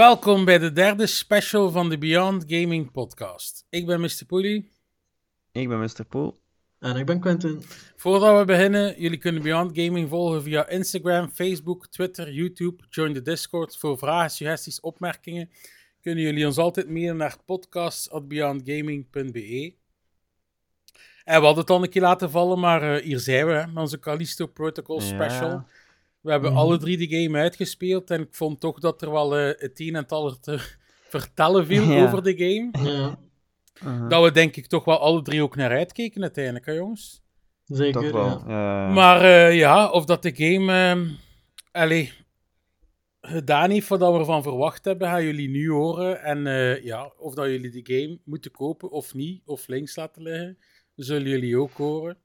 Welkom bij de derde special van de Beyond Gaming podcast. Ik ben Mr. Poelie. Ik ben Mr. Poel. En ik ben Quentin. Voordat we beginnen, jullie kunnen Beyond Gaming volgen via Instagram, Facebook, Twitter, YouTube. Join de Discord voor vragen, suggesties, opmerkingen. Kunnen jullie ons altijd mailen naar podcast.beyondgaming.be. En we hadden het al een keer laten vallen, maar eh, hier zijn we, hè, met onze Callisto Protocol Ja. special. We hebben Mhm. alle drie de game uitgespeeld en ik vond toch dat er wel eh, het een en het ander te vertellen viel Ja. over de game. Ja, Uh-huh. Dat we denk ik toch wel alle drie ook naar uitkeken uiteindelijk, hè jongens? zeker. Toch wel. Ja. Maar eh, ja, of dat de game... ehm allee, gedaan heeft wat we ervan verwacht hebben, gaan jullie nu horen. En eh, ja, of dat jullie de game moeten kopen of niet, of links laten liggen, zullen jullie ook horen.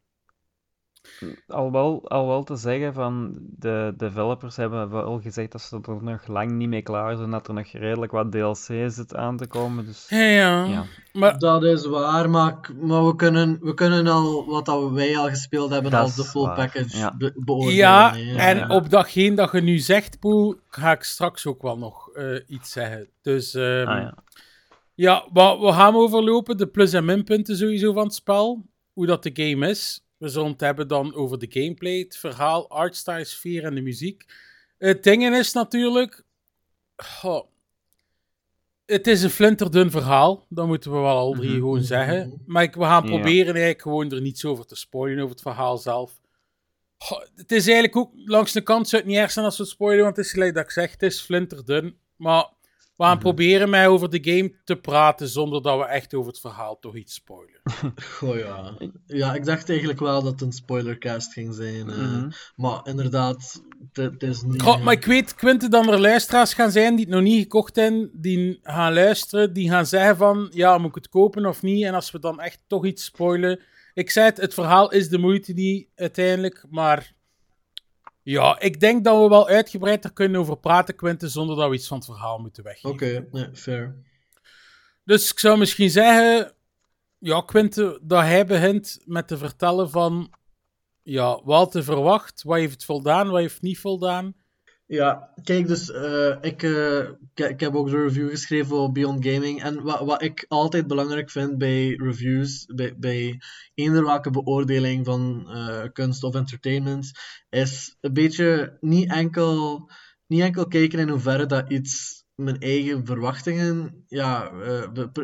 Al, wel, al wel te zeggen van de developers hebben wel gezegd dat ze er nog lang niet mee klaar zijn, dat er nog redelijk wat DLC zit aan te komen. Dus Ja, ja. ja. Maar Dat is waar, maar, we, kunnen, we kunnen al wat dat wij al gespeeld hebben Dat als de full waar, package ja. be- beoordelen. ja, en Ja. op datgene dat je nu zegt, Poel, ga ik straks ook wel nog eh, iets zeggen. Dus ehm, Ah, ja. We gaan overlopen, de plus- en minpunten sowieso van het spel. Hoe dat de game is. We zullen het hebben dan over de gameplay, het verhaal, artstyle, sfeer en de muziek. Het ding is natuurlijk... goh, het is een flinterdun verhaal, dat moeten we wel al drie Mhm. gewoon zeggen. Maar ik, we gaan Ja. proberen eigenlijk gewoon er niets over te spoilen, over het verhaal zelf. Het is eigenlijk ook, langs de kant zou het niet erg zijn als we het spoilen, want het is gelijk dat ik zeg, het is flinterdun. Maar we gaan proberen mij over de game te praten zonder dat we echt over het verhaal toch iets spoilen. Goh, ja. ja, ik dacht eigenlijk wel dat het een spoilercast ging zijn. eh. Mhm. Maar inderdaad, het- is niet... Goh, maar ik weet, Quinten, dat er luisteraars gaan zijn die het nog niet gekocht hebben, die gaan luisteren, die gaan zeggen van, ja, moet ik het kopen of niet? En als we dan echt toch iets spoilen... Ik zei het, het verhaal is de moeite niet uiteindelijk, maar... Ja, ik denk dat we wel uitgebreid er kunnen over praten, Quinten, zonder dat we iets van het verhaal moeten weggeven. Oké, fair. Dus ik zou misschien zeggen, ja, Quinte, dat hij begint met te vertellen van, ja, wat te verwacht, wat heeft voldaan, wat heeft niet voldaan. Ja, kijk, dus eh, ik, eh, ik, ik heb ook de review geschreven op Beyond Gaming. En wat, wat ik altijd belangrijk vind bij reviews, bij, bij eender beoordeling van eh, kunst of entertainment, is een beetje niet enkel, niet enkel kijken in hoeverre dat iets mijn eigen verwachtingen ja,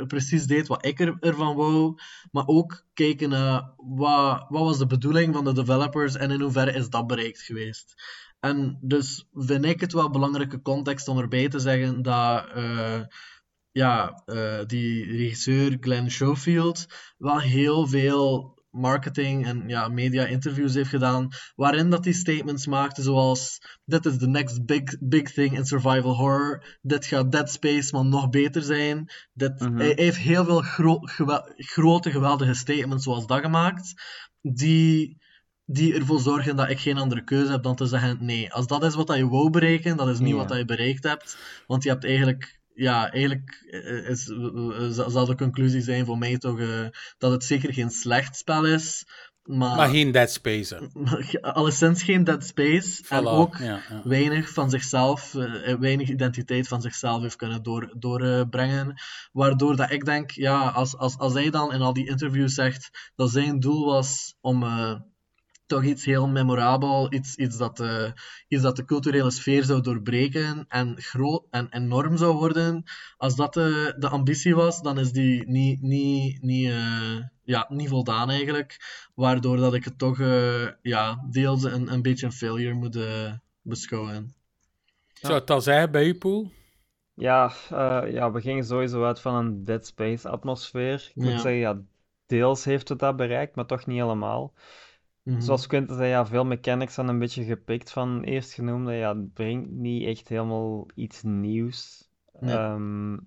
precies deed wat ik er, ervan wou, maar ook kijken naar wat, wat was de bedoeling van de developers en in hoeverre is dat bereikt geweest. En dus vind ik het wel belangrijke context om erbij te zeggen dat eh, ja, eh, die regisseur Glenn Schofield wel heel veel marketing en ja, media interviews heeft gedaan, waarin dat hij statements maakte zoals dit is the next big, big thing in survival horror, dit gaat Dead Space maar nog beter zijn. Dit, Mhm. hij, hij heeft heel veel gro- gewel- grote, geweldige statements zoals dat gemaakt, die die ervoor zorgen dat ik geen andere keuze heb dan te zeggen: nee, als dat is wat je wou bereiken, dat is niet Ja. wat je bereikt hebt. Want je hebt eigenlijk, ja, eigenlijk eh, is, eh, eh, zal de conclusie zijn voor mij toch dat het zeker geen slecht spel is, maar, Maar geen Dead Space. alleszins geen Dead Space. En ook ja, ja. weinig van zichzelf, weinig identiteit van zichzelf heeft kunnen door, doorbrengen. Waardoor dat ik denk, ja, als, als, als hij dan in al die interviews zegt dat zijn doel was om toch iets heel memorabel, iets, iets, dat, eh, iets dat de culturele sfeer zou doorbreken en, groot, en enorm zou worden. Als dat de, de ambitie was, dan is die niet, niet, niet, eh, ja, niet voldaan eigenlijk. Waardoor dat ik het toch eh, ja, deels een, een beetje een failure moet eh, beschouwen. Zou het al zeggen bij u, Poel? Ja, eh, ja, we gingen sowieso uit van een Dead Space atmosfeer. Ik moet Ja. zeggen, ja, deels heeft het dat bereikt, maar toch niet helemaal. Mhm. Zoals Quentin zei, ja, veel mechanics zijn een beetje gepikt van eerst genoemde. Ja, het brengt niet echt helemaal iets nieuws. Nee. Ehm,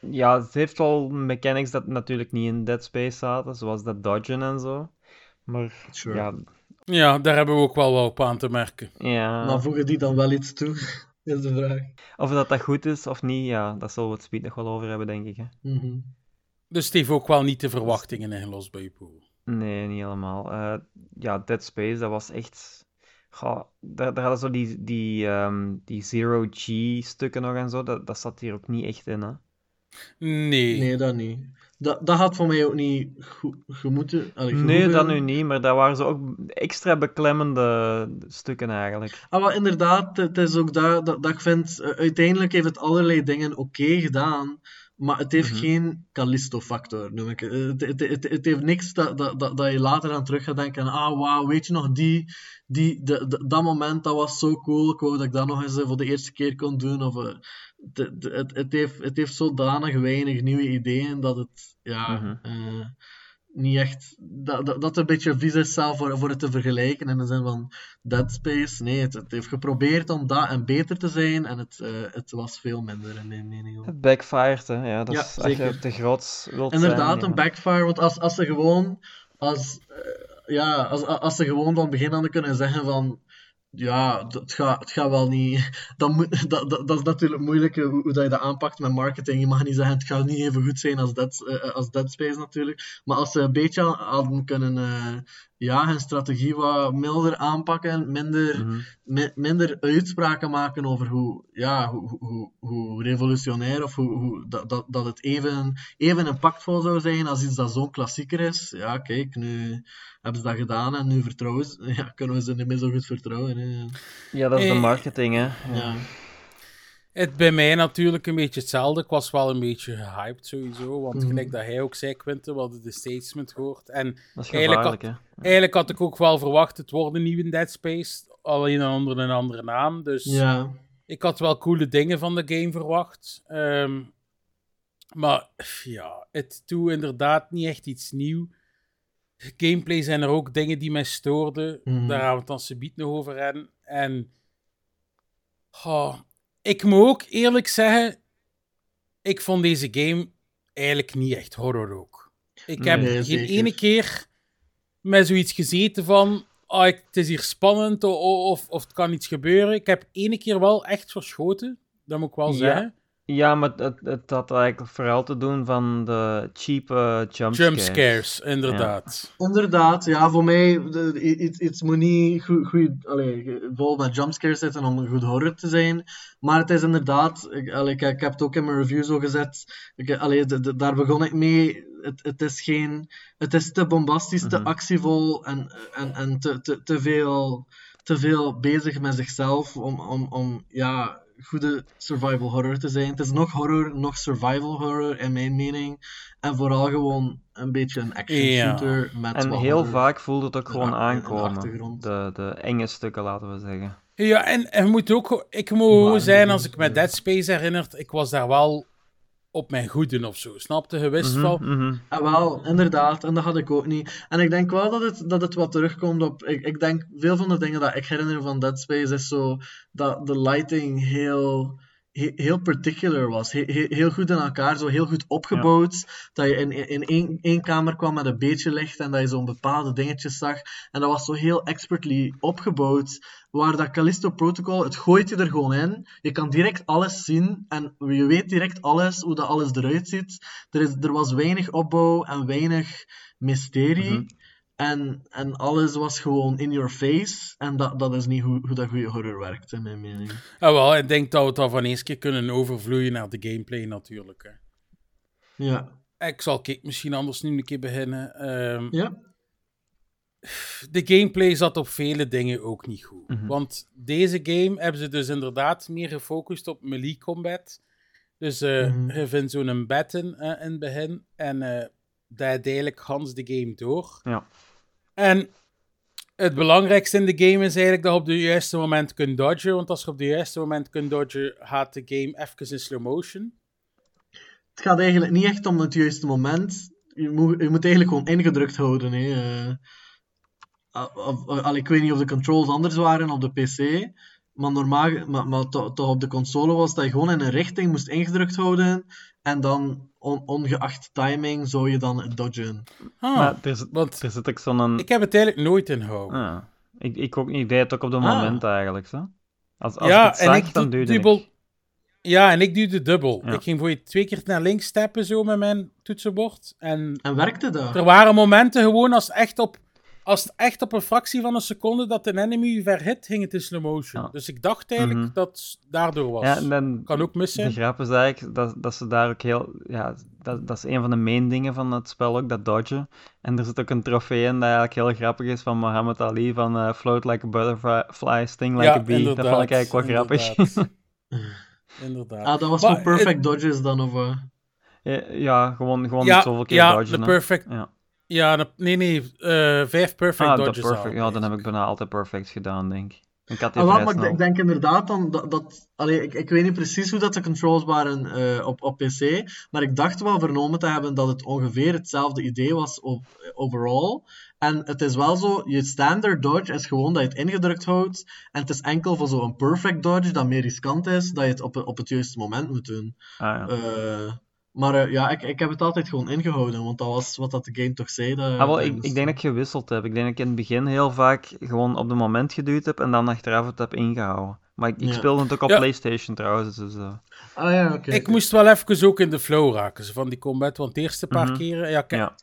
ja, het heeft wel mechanics dat natuurlijk niet in Dead Space zaten, zoals dat dodgen en zo. Maar Sure. ja, Ja, daar hebben we ook wel wat op aan te merken. ja, Maar voegen die dan wel iets toe? Is de vraag. of dat dat goed is of niet, ja, daar zullen we het speed nog wel over hebben, denk ik. Hè. Mhm. Dus het heeft ook wel niet de verwachtingen ingelost bij Poel. Nee, niet helemaal. Eh, ja, Dead Space, dat was echt... Goh, daar, daar hadden zo die, die, ehm, die Zero-G-stukken nog en zo, dat, dat zat hier ook niet echt in, hè. Nee. Nee, dat niet. Dat, dat had voor mij ook niet goed gemoeten. Allee, Nee, gehoeven. dat nu niet, maar dat waren zo ook extra beklemmende stukken eigenlijk. Ah, maar inderdaad, het is ook dat, dat, dat ik vind, eh, uiteindelijk heeft het allerlei dingen oké gedaan, maar het heeft Mhm. geen Callisto-factor, noem ik het. Het, het, het, het heeft niks dat, dat, dat, je later aan terug gaat denken, ah, wauw, weet je nog, die, die, de, de- dat moment, dat was zo cool, ik wou dat ik dat nog eens eh, voor de eerste keer kon doen, of... eh, het, het, heeft, het heeft zodanig weinig nieuwe ideeën, dat het, ja... Mhm. eh, niet echt. Dat, dat, dat een beetje vies is zelf voor, voor het te vergelijken. In de zin van Dead Space. Nee, het, het heeft geprobeerd om dat en beter te zijn. En het, eh, het was veel minder, in mijn mening. Het backfired, hè. Ja, dat Ja, is, als je zeker. te groot wilt Inderdaad, zijn. een backfire. Want als, als ze gewoon. Als, eh, ja, als, als ze gewoon van begin aan kunnen zeggen van. Ja, dat- het gaat, het gaat wel niet. Dan moet, dat, dat, dat is natuurlijk moeilijk eh, hoe, dat je dat aanpakt met marketing. Je mag niet zeggen het gaat niet even goed zijn als Dead, eh, als Dead Space natuurlijk. Maar als ze een beetje hadden kunnen. Ja, hun strategie wat milder aanpakken, minder, Mhm. mi- minder uitspraken maken over hoe, ja, hoe, hoe- hoe, revolutionair of hoe, hoe, dat, dat, dat het even, even impactvol zou zijn als iets dat zo'n klassieker is. Ja, kijk, nu hebben ze dat gedaan en nu vertrouwen ze, ja, kunnen we ze niet meer zo goed vertrouwen. Hè. Ja, dat is de Eh, marketing, hè. Ja. Het bij mij natuurlijk een beetje hetzelfde. Ik was wel een beetje gehyped sowieso. Want Mhm. gelijk dat hij ook zei, Quinten, we hadden de statement gehoord. En Eigenlijk hè. eigenlijk had ik ook wel verwacht, het wordt een nieuwe Dead Space. Alleen onder een andere naam. Dus ja. ik had wel coole dingen van de game verwacht. Ehm, maar ja, het doet inderdaad niet echt iets nieuw. Gameplay zijn er ook dingen die mij stoorden. Mhm. Daar gaan we het dan subiet nog over hebben. En oh, ik moet ook eerlijk zeggen, ik vond deze game eigenlijk niet echt horror ook. Ik heb Nee, geen ene keer met zoiets gezeten van ah, het is hier spannend of, of het kan iets gebeuren. Ik heb ene keer wel echt verschoten, dat moet ik wel Ja. zeggen. Ja, maar het, het had eigenlijk vooral te doen van de cheap eh, jumpscares. Jumpscares, inderdaad. Inderdaad, ja, voor mij, iets moet niet goed, goed, allee, vol met jumpscares zitten om een goed horror te zijn. Maar het is inderdaad, ik, allee, ik, ik heb het ook in mijn review zo gezet, ik, allee, de- de- daar begon ik mee. Het, het is geen, het is te bombastisch, te Mhm. actievol en, en, en te, te, te, veel, te veel bezig met zichzelf om, om, om ja, goede survival horror te zijn. Het is nog horror, nog survival horror in mijn mening. En vooral gewoon een beetje een action Ja. shooter met En wat heel vaak voelde het ook gewoon aankomen. De, de enge stukken, laten we zeggen. Ja, en, en moet ook, ik moet Maar- zijn, als ik me. Dead Space herinnert, ik was daar wel op mijn goeden of zo. Snapte? Je wist Mhm, wel. mhm. Ah, wel, inderdaad. En dat had ik ook niet. En ik denk wel dat het, dat het wat terugkomt op... Ik, ik denk, veel van de dingen dat ik herinner van Dead Space is zo... Dat de lighting heel... he- Heel particular was. He- he- heel goed in elkaar, zo heel goed opgebouwd. Dat je in, in één, één kamer kwam met een beetje licht en dat je zo'n bepaalde dingetjes zag. En dat was zo heel expertly opgebouwd. Waar dat Callisto Protocol, het gooit je er gewoon in. Je kan direct alles zien en je weet direct alles, hoe dat alles eruit ziet. Er, is, er was weinig opbouw en weinig mysterie. Mhm. En, en alles was gewoon in your face. En dat, dat is niet hoe, hoe dat goede horror werkt, in mijn mening. Ah, wel, ik denk dat we het dan van eens keer kunnen overvloeien naar de gameplay natuurlijk. Hè. Ja. Ik zal kijk, misschien anders nu een keer beginnen. Ehm, Ja. de gameplay zat op vele dingen ook niet goed. Mhm. Want deze game hebben ze dus inderdaad meer gefocust op melee combat. Dus Mhm. je vindt zo'n batten eh, in het begin. En eh dat uiteindelijk Hans de game door. Ja. En het belangrijkste in de game is eigenlijk dat je op het juiste moment kunt dodgen. Want als je op het juiste moment kunt dodgen, gaat de game even in slow motion. Het gaat eigenlijk niet echt om het juiste moment. Je moet, je moet eigenlijk gewoon ingedrukt houden. Hè. Eh, of- of- al, ik weet niet of de controls anders waren op de PC, maar normaal, maar, maar to- toch op de console was dat je gewoon in een richting moest ingedrukt houden en dan on- ongeacht timing zou je dan dodgen. Ah, Maar er, zit- want er zit ook zo'n... ik heb het eigenlijk nooit in gehouden. Ah, ik, ik ook niet. Ik deed het ook op dat Ah. moment eigenlijk. Zo. Als, als ja, ik het en zag, ik dan doe duwde dubbel. ik. Ja, en ik duwde dubbel. Ja. Ik ging voor je twee keer naar links tappen zo met mijn toetsenbord. En En werkte dat? er waren momenten gewoon als echt op, als het echt op een fractie van een seconde dat een enemy verhit, ging het in slow motion. Ja. Dus ik dacht eigenlijk Mhm. dat het daardoor was. Ja, en dan, Kan ook mis de zijn. grap is eigenlijk dat, dat ze daar ook heel... Ja, dat, dat is een van de main dingen van het spel ook, dat dodgen. En er zit ook een trofee in dat eigenlijk heel grappig is van Muhammad Ali, van eh, float like a butterfly, sting like ja, a bee. Dat vond ik eigenlijk wel grappig. inderdaad. inderdaad. Ah, dat was Maar voor perfect dodges dan, of... eh? Ja, ja, gewoon, gewoon Ja, zoveel keer ja, dodgen. de perfect. Ja, Ja, nee, nee, eh, vijf perfect ah, dodges perfect. Ja, dan heb ik bijna altijd perfect gedaan, denk ik. Ik had die Ah, maar ik, snel. ik denk inderdaad dan dat... dat allee, ik, ik weet niet precies hoe dat de controls waren eh, op, op PC, maar ik dacht wel vernomen te hebben dat het ongeveer hetzelfde idee was op, overall. En het is wel zo, je standard dodge is gewoon dat je het ingedrukt houdt, en het is enkel voor zo'n perfect dodge dat meer riskant is, dat je het op, op het juiste moment moet doen. Ah, ja. Eh, maar eh, ja, ik, ik heb het altijd gewoon ingehouden, want dat was wat dat de game toch zei. Dat, Ah, wel, ik, ik denk dat ik gewisseld heb. Ik denk dat ik in het begin heel vaak gewoon op de moment geduwd heb en dan achteraf het heb ingehouden. Maar ik, ik Ja. speelde het ook op Ja. PlayStation trouwens. Dus, eh, Ah ja, oké. Ik moest wel even ook in de flow raken van die combat, want de eerste paar Mhm. keren... Ja, kijk, ja.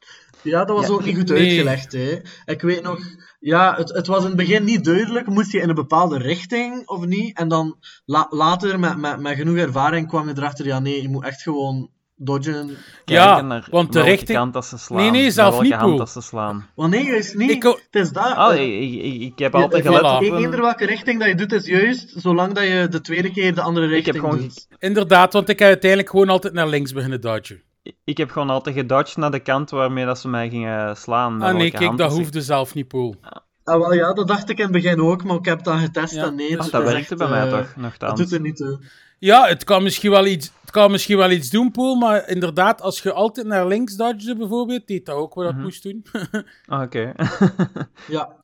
Ja, dat was Ja, ook niet goed nee. uitgelegd. Hè. Ik weet nog, ja, het, het was in het begin niet duidelijk. Moest je in een bepaalde richting of niet? En dan la- later, met, met, met genoeg ervaring, kwam je erachter, ja, nee, je moet echt gewoon dodgen. Ja, naar want de richting- kant dat ze slaan. Nee, nee, zelf niet, hand Poel. dat ze slaan. Wanneer is niet? Ik Het is dat. Oh, ik, ik, ik heb altijd gelet op een- Eender welke richting dat je doet is juist, zolang dat je de tweede keer de andere Ik heb richting gewoon doet. inderdaad, want ik heb uiteindelijk gewoon altijd naar links beginnen dodgen. Ik heb gewoon altijd gedodged naar de kant waarmee dat ze mij gingen slaan. Ah nee, kijk, dat hoefde zelf niet, Poel. Ah, wel, ja, dat dacht ik in het begin ook, maar ik heb dat getest Ja, en nee. dus Ah, dat werkte bij mij eh, toch, Dat nogthans. doet er niet toe. Ja, het kan misschien wel iets, het kan misschien wel iets doen, Poel, maar inderdaad, als je altijd naar links dodgede bijvoorbeeld, deed dat ook wat dat Mhm. moest doen. Ah, Oké. Ja.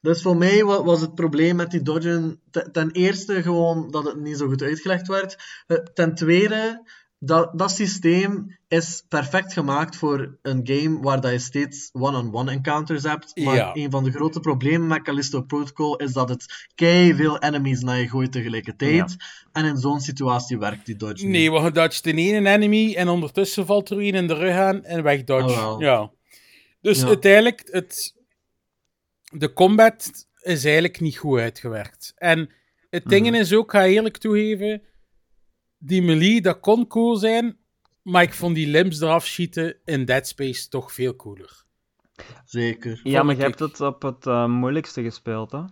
Dus voor mij wa- was het probleem met die dodgen te- ten eerste gewoon dat het niet zo goed uitgelegd werd. Eh, Ten tweede, dat, dat systeem is perfect gemaakt voor een game waar dat je steeds one-on-one encounters hebt. Maar Ja. een van de grote problemen met Callisto Protocol is dat het kei veel enemies naar je gooit tegelijkertijd. En in zo'n situatie werkt die dodge Nee, niet. want je dodgt in één enemy en ondertussen valt er een in de rug aan en wegdodge. Ah, wel. ja. Dus Ja. uiteindelijk, het, de combat is eigenlijk niet goed uitgewerkt. En het ding Mhm. is ook, ga eerlijk toegeven, die melee, dat kon cool zijn, maar ik vond die limbs eraf schieten in Dead Space toch veel cooler. Zeker. Ja, maar je hebt het op het eh, moeilijkste gespeeld, hè?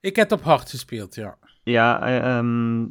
Ik heb op hard gespeeld, ja. Ja, eh, ehm,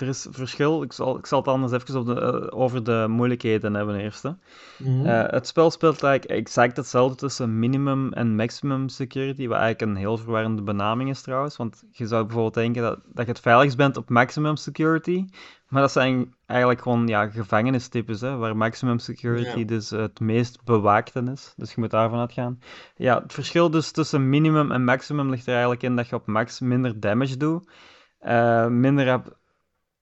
er is verschil. Ik zal, ik zal het anders even op de, eh, over de moeilijkheden hebben eerst. Hè. Mhm. Eh, het spel speelt eigenlijk exact hetzelfde tussen minimum en maximum security, wat eigenlijk een heel verwarrende benaming is trouwens. Want je zou bijvoorbeeld denken dat, dat je het veiligst bent op maximum security, maar dat zijn eigenlijk gewoon ja, gevangenistypes, hè, waar maximum security Ja. dus het meest bewaakte is. Dus je moet daarvan uitgaan. Ja, het verschil dus tussen minimum en maximum ligt er eigenlijk in dat je op max minder damage doet, eh, minder op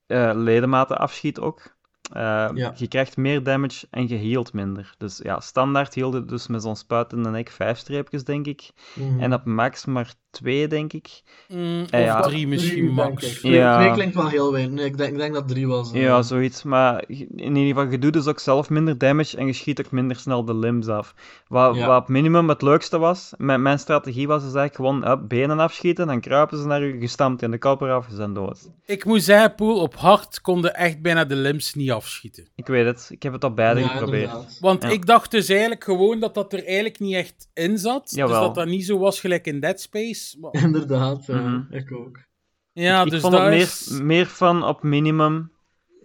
eh, ledematen afschiet ook. Eh, Ja. Je krijgt meer damage en je healt minder. Dus ja, standaard hielde dus met zo'n spuit in de nek vijf streepjes, denk ik. Mhm. En op max maar twee, denk ik. Mm, Eh, of ja. drie misschien max. Ja. twee klinkt wel heel weinig. Nee, ik, denk, ik denk dat drie was. eh. Ja, zoiets. Maar in ieder geval, je doet dus ook zelf minder damage en je schiet ook minder snel de limbs af. Wat, Ja. wat op minimum het leukste was, mijn, mijn strategie was dus eigenlijk gewoon up, benen afschieten, dan kruipen ze naar u, gestampt in de kop eraf, ze zijn dood. Ik moet zeggen, Poel, op hard konden echt bijna de limbs niet afschieten. Ik weet het, ik heb het op beide Ja, geprobeerd. inderdaad. Want Ja. ik dacht dus eigenlijk gewoon dat dat er eigenlijk niet echt in zat. Jawel. Dus dat dat niet zo was gelijk in Dead Space. Maar- Inderdaad, ja, Mhm. ik ook. ja, ik dus vond dat het meer, is... meer van op minimum.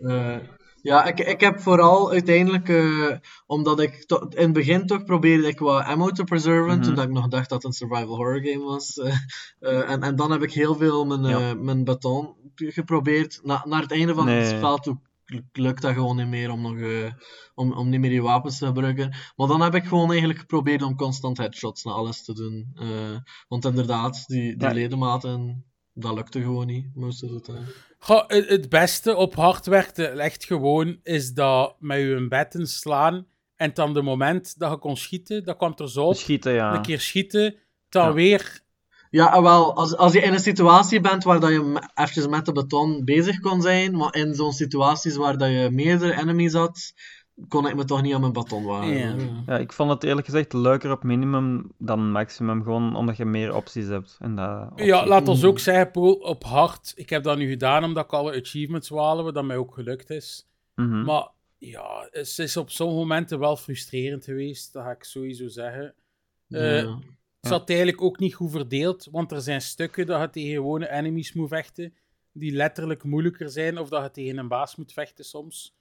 Eh, ja, ik, ik heb vooral uiteindelijk, eh, omdat ik to- in het begin toch probeerde ik wat ammo te preserven, Mhm. toen dat ik nog dacht dat het een survival horror game was. eh, eh, en, en dan heb ik heel veel mijn, eh, Ja. mijn baton geprobeerd. Na, naar het einde van Nee. het spel toe lukt dat gewoon niet meer om, nog, eh, om, om niet meer die wapens te gebruiken. Maar dan heb ik gewoon eigenlijk geprobeerd om constant headshots naar alles te doen. Eh, want inderdaad, die, die Ja. ledematen, dat lukte gewoon niet, most of the time. Goh, het, het beste op hard werkte echt gewoon is dat met je betten slaan en dan de moment dat je kon schieten, dat kwam er zo op. Schieten, ja. Een keer schieten, dan Ja. weer... Ja, wel, als, als je in een situatie bent waar dat je eventjes met de beton bezig kon zijn, maar in zo'n situaties waar dat je meerdere enemies had, kon ik me toch niet aan mijn baton wagen. Ja. Ja, ik vond het eerlijk gezegd leuker op minimum dan maximum, gewoon omdat je meer opties hebt. En dat Ja, laat ons ook zeggen, Paul, op hard. Ik heb dat nu gedaan omdat ik alle achievements wil halen, wat dat mij ook gelukt is. Mhm. Maar ja, het is op sommige momenten wel frustrerend geweest, dat ga ik sowieso zeggen. Eh, Ja. Het zat eigenlijk ook niet goed verdeeld, want er zijn stukken dat je tegen gewone enemies moet vechten, die letterlijk moeilijker zijn, of dat je tegen een baas moet vechten soms.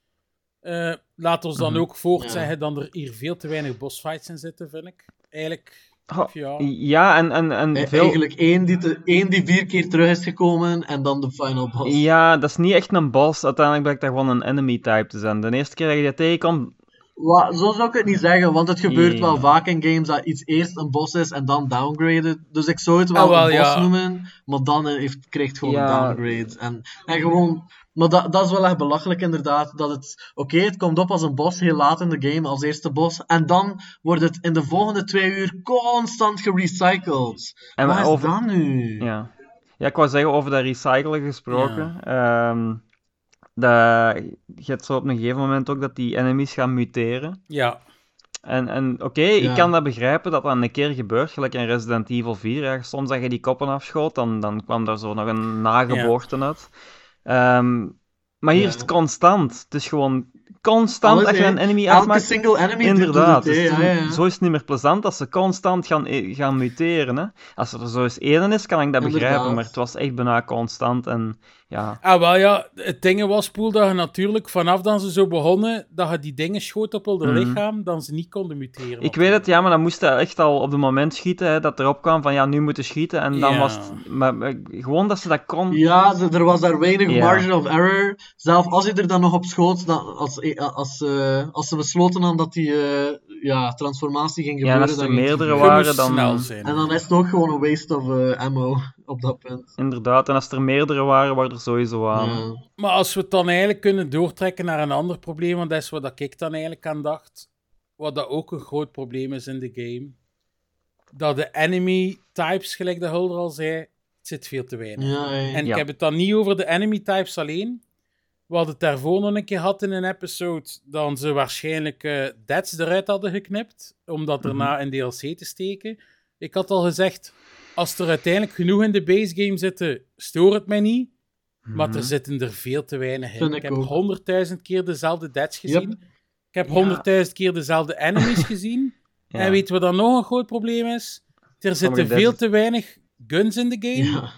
Eh, laat ons dan Mhm. ook voort Ja. zeggen dat er hier veel te weinig bossfights in zitten, vind ik. Eigenlijk, ja. ja, en, en, en E- veel... Eigenlijk één die, te- één die vier keer terug is gekomen en dan de final boss. Ja, dat is niet echt een boss. Uiteindelijk blijkt dat gewoon een enemy type te zijn. De eerste keer dat je dat tegenkomt, Wa- zo zou ik het niet zeggen, want het gebeurt Ja. wel vaak in games dat iets eerst een boss is en dan downgraden. Dus ik zou het wel, Ah, wel, een boss ja. noemen, maar dan heeft, krijgt het gewoon Ja. een downgrade. En, en gewoon, maar dat, dat is wel echt belachelijk inderdaad. Dat het, oké, het komt op als een boss heel laat in de game, als eerste boss. En dan wordt het in de volgende twee uur constant gerecycled. En Wat is over- dat nu? Ja. ja, ik wou zeggen over dat recyclen gesproken. Ehm, dat, je hebt zo op een gegeven moment ook dat die enemies gaan muteren. Ja, En, en oké, Ja. ik kan dat begrijpen dat dat een keer gebeurt, gelijk in Resident Evil 4. Ja, soms dat je die koppen afschoot, dan, dan kwam daar zo nog een nageboorte uit. Ehm, maar hier Ja. is het constant. Het is gewoon constant je hè. een enemy Elke afmaakt. single enemy Inderdaad, het, dus ja, ja. zo is het niet meer plezant als ze constant gaan, eh, gaan muteren. Hè. Als er zo eens één is, kan ik dat begrijpen, maar het was echt bijna constant. En ja, Ah, wel ja, het ding was, Poel, dat je natuurlijk vanaf dat ze zo begonnen, dat je die dingen schoot op hun Mhm. lichaam, dan ze niet konden muteren. ik weet het, ja, maar dan moest hij echt al op het moment schieten, hè, dat erop kwam van ja, nu moeten schieten. En dan Ja. was het, maar, maar gewoon dat ze dat kon. Ja, er was daar weinig margin of error. Zelf als hij er dan nog op schoot, dan, als, eh, als, eh, als ze besloten hadden dat die eh, ja, transformatie ging Ja, gebeuren... en als er dan ging het meerdere waren, dan- snel zijn. En dan is het ook gewoon een waste of eh, ammo op dat punt. Inderdaad, en als er meerdere waren, waren er sowieso aan. Ja. Maar als we het dan eigenlijk kunnen doortrekken naar een ander probleem, want dat is wat ik dan eigenlijk aan dacht, wat dat ook een groot probleem is in de game, dat de enemy types, gelijk de Hulder al zei, het zit veel te weinig. Ja, ja. En Ja. ik heb het dan niet over de enemy types alleen. We hadden het daarvoor nog een keer gehad in een episode, dan ze waarschijnlijk eh deads eruit hadden geknipt, om dat Mhm. daarna in DLC te steken. Ik had al gezegd, als er uiteindelijk genoeg in de base game zitten, stoort het mij niet. Maar er Mhm. zitten er veel te weinig in. Vind Ik ik heb honderdduizend keer dezelfde deads Yep. gezien. Ik heb Ja. honderdduizend keer dezelfde enemies gezien. Ja. En weten we dan nog een groot probleem is? Er zitten veel te weinig guns in de game. Ja.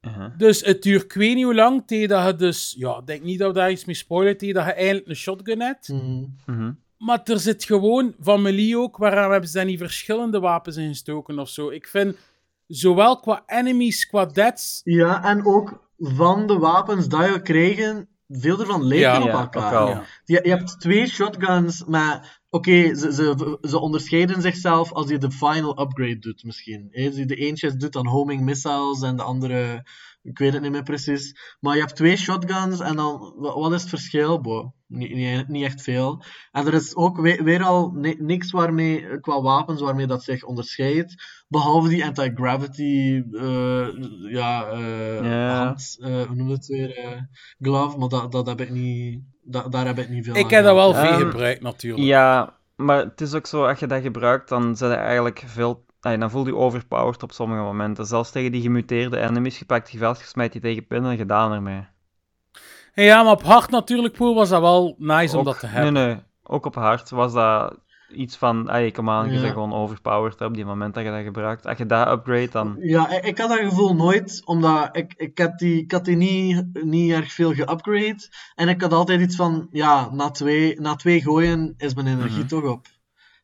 Uh-huh. Dus het duurt ik weet niet hoe lang tegen dat je dus... Ja, ik denk niet dat we daar iets mee spoilen tegen dat je eigenlijk een shotgun hebt. Mhm. Mhm. Maar er zit gewoon, van melee ook, waaraan hebben ze dan niet verschillende wapens in gestoken of zo. Ik vind, zowel qua enemies, qua deaths... ja, en ook van de wapens die we krijgen, veel ervan lijken Ja, op ja, elkaar. Je, je hebt twee shotguns, maar oké, ze, ze, ze onderscheiden zichzelf als je de final upgrade doet, misschien. hè. De eentje doet dan homing missiles en de andere, ik weet het niet meer precies. Maar je hebt twee shotguns en dan, wa- wat is het verschil? Boah, niet, niet, niet echt veel. En er is ook weer, weer al ni- niks waarmee, qua wapens waarmee dat zich onderscheidt. Behalve die anti-gravity, eh, ja, eh, Ja. hand, eh, hoe noem je het weer? eh, glove, maar dat, dat heb ik niet, da- daar heb ik niet veel Ik aan heb dat wel veel gebruikt, natuurlijk. Ja, maar het is ook zo, als je dat gebruikt, dan zit je eigenlijk veel... Ay, dan voel je je overpowered op sommige momenten. Zelfs tegen die gemuteerde enemies, je pakt je veld, je smijt die tegen pinnen en gedaan ermee. Ja, maar op hard natuurlijk, Poel, was dat wel nice om dat te hebben. Nee, nee. Ook op hard was dat iets van... Ay, kom aan, je Ja. bent gewoon overpowered op die moment dat je dat gebruikt. Als je dat upgrade, dan... Ja, ik, ik had dat gevoel nooit, omdat ik, ik, had, die, ik had die niet, niet erg veel geupgrade. En ik had altijd iets van, ja, na twee, na twee gooien is mijn energie Mhm. toch op.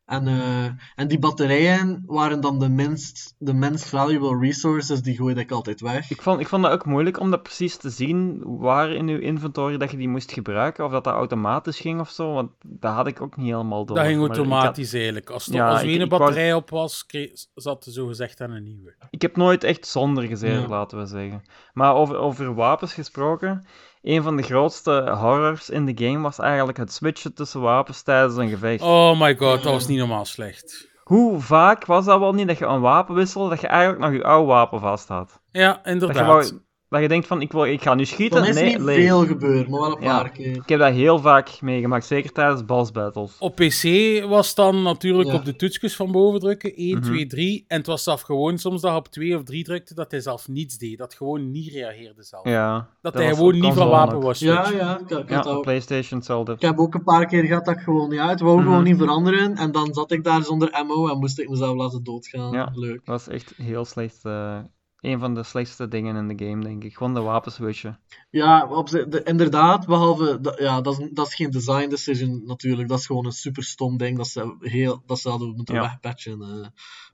En, eh, en die batterijen waren dan de minst, de minst valuable resources, die gooide ik altijd weg. Ik vond, ik vond dat ook moeilijk om dat precies te zien waar in je inventory dat je die moest gebruiken. Of dat dat automatisch ging of zo. Want dat had ik ook niet helemaal door. Dat ging had- automatisch eigenlijk. Als, er- Ja, wou- batterij op was, kreeg, zat er zogezegd aan een nieuwe. Ik heb nooit echt zonder gezeten, Ja. laten we zeggen. Maar over, over wapens gesproken. Een van de grootste horrors in de game was eigenlijk het switchen tussen wapens tijdens een gevecht. Oh my god, dat was niet normaal slecht. Hoe vaak was dat wel niet dat je een wapen wisselde, dat je eigenlijk nog je oude wapen vast had? Ja, Dat je, dat je denkt van, ik, wil, ik ga nu schieten. Mij is nee, niet leeg. veel gebeurd, maar wel een Ja. paar keer. Ik heb dat heel vaak meegemaakt, zeker tijdens boss battles. Op PC was dan natuurlijk Ja. op de toetsjes van boven drukken. 1, Mhm. 2, 3. En het was zelf gewoon soms dat op 2 of 3 drukte, dat hij zelf niets deed. Dat gewoon niet reageerde zelf. Ja, dat, hij gewoon niet van wapen was. Ja, switchen. ja, ik, ik, Ja, ook- PlayStation hetzelfde. ik heb ook een paar keer gehad dat ik gewoon niet uit wou, Mhm. gewoon niet veranderen. En dan zat ik daar zonder ammo en moest ik mezelf laten doodgaan. Ja. Leuk. Dat was echt heel slecht. eh een van de slechtste dingen in de game, denk ik. Gewoon de wapens. Ja, op de- inderdaad, behalve, dat- ja, dat is, dat is geen design decision natuurlijk, dat is gewoon een super stom ding dat ze, heel, dat ze hadden moeten Ja. wegpatchen. eh.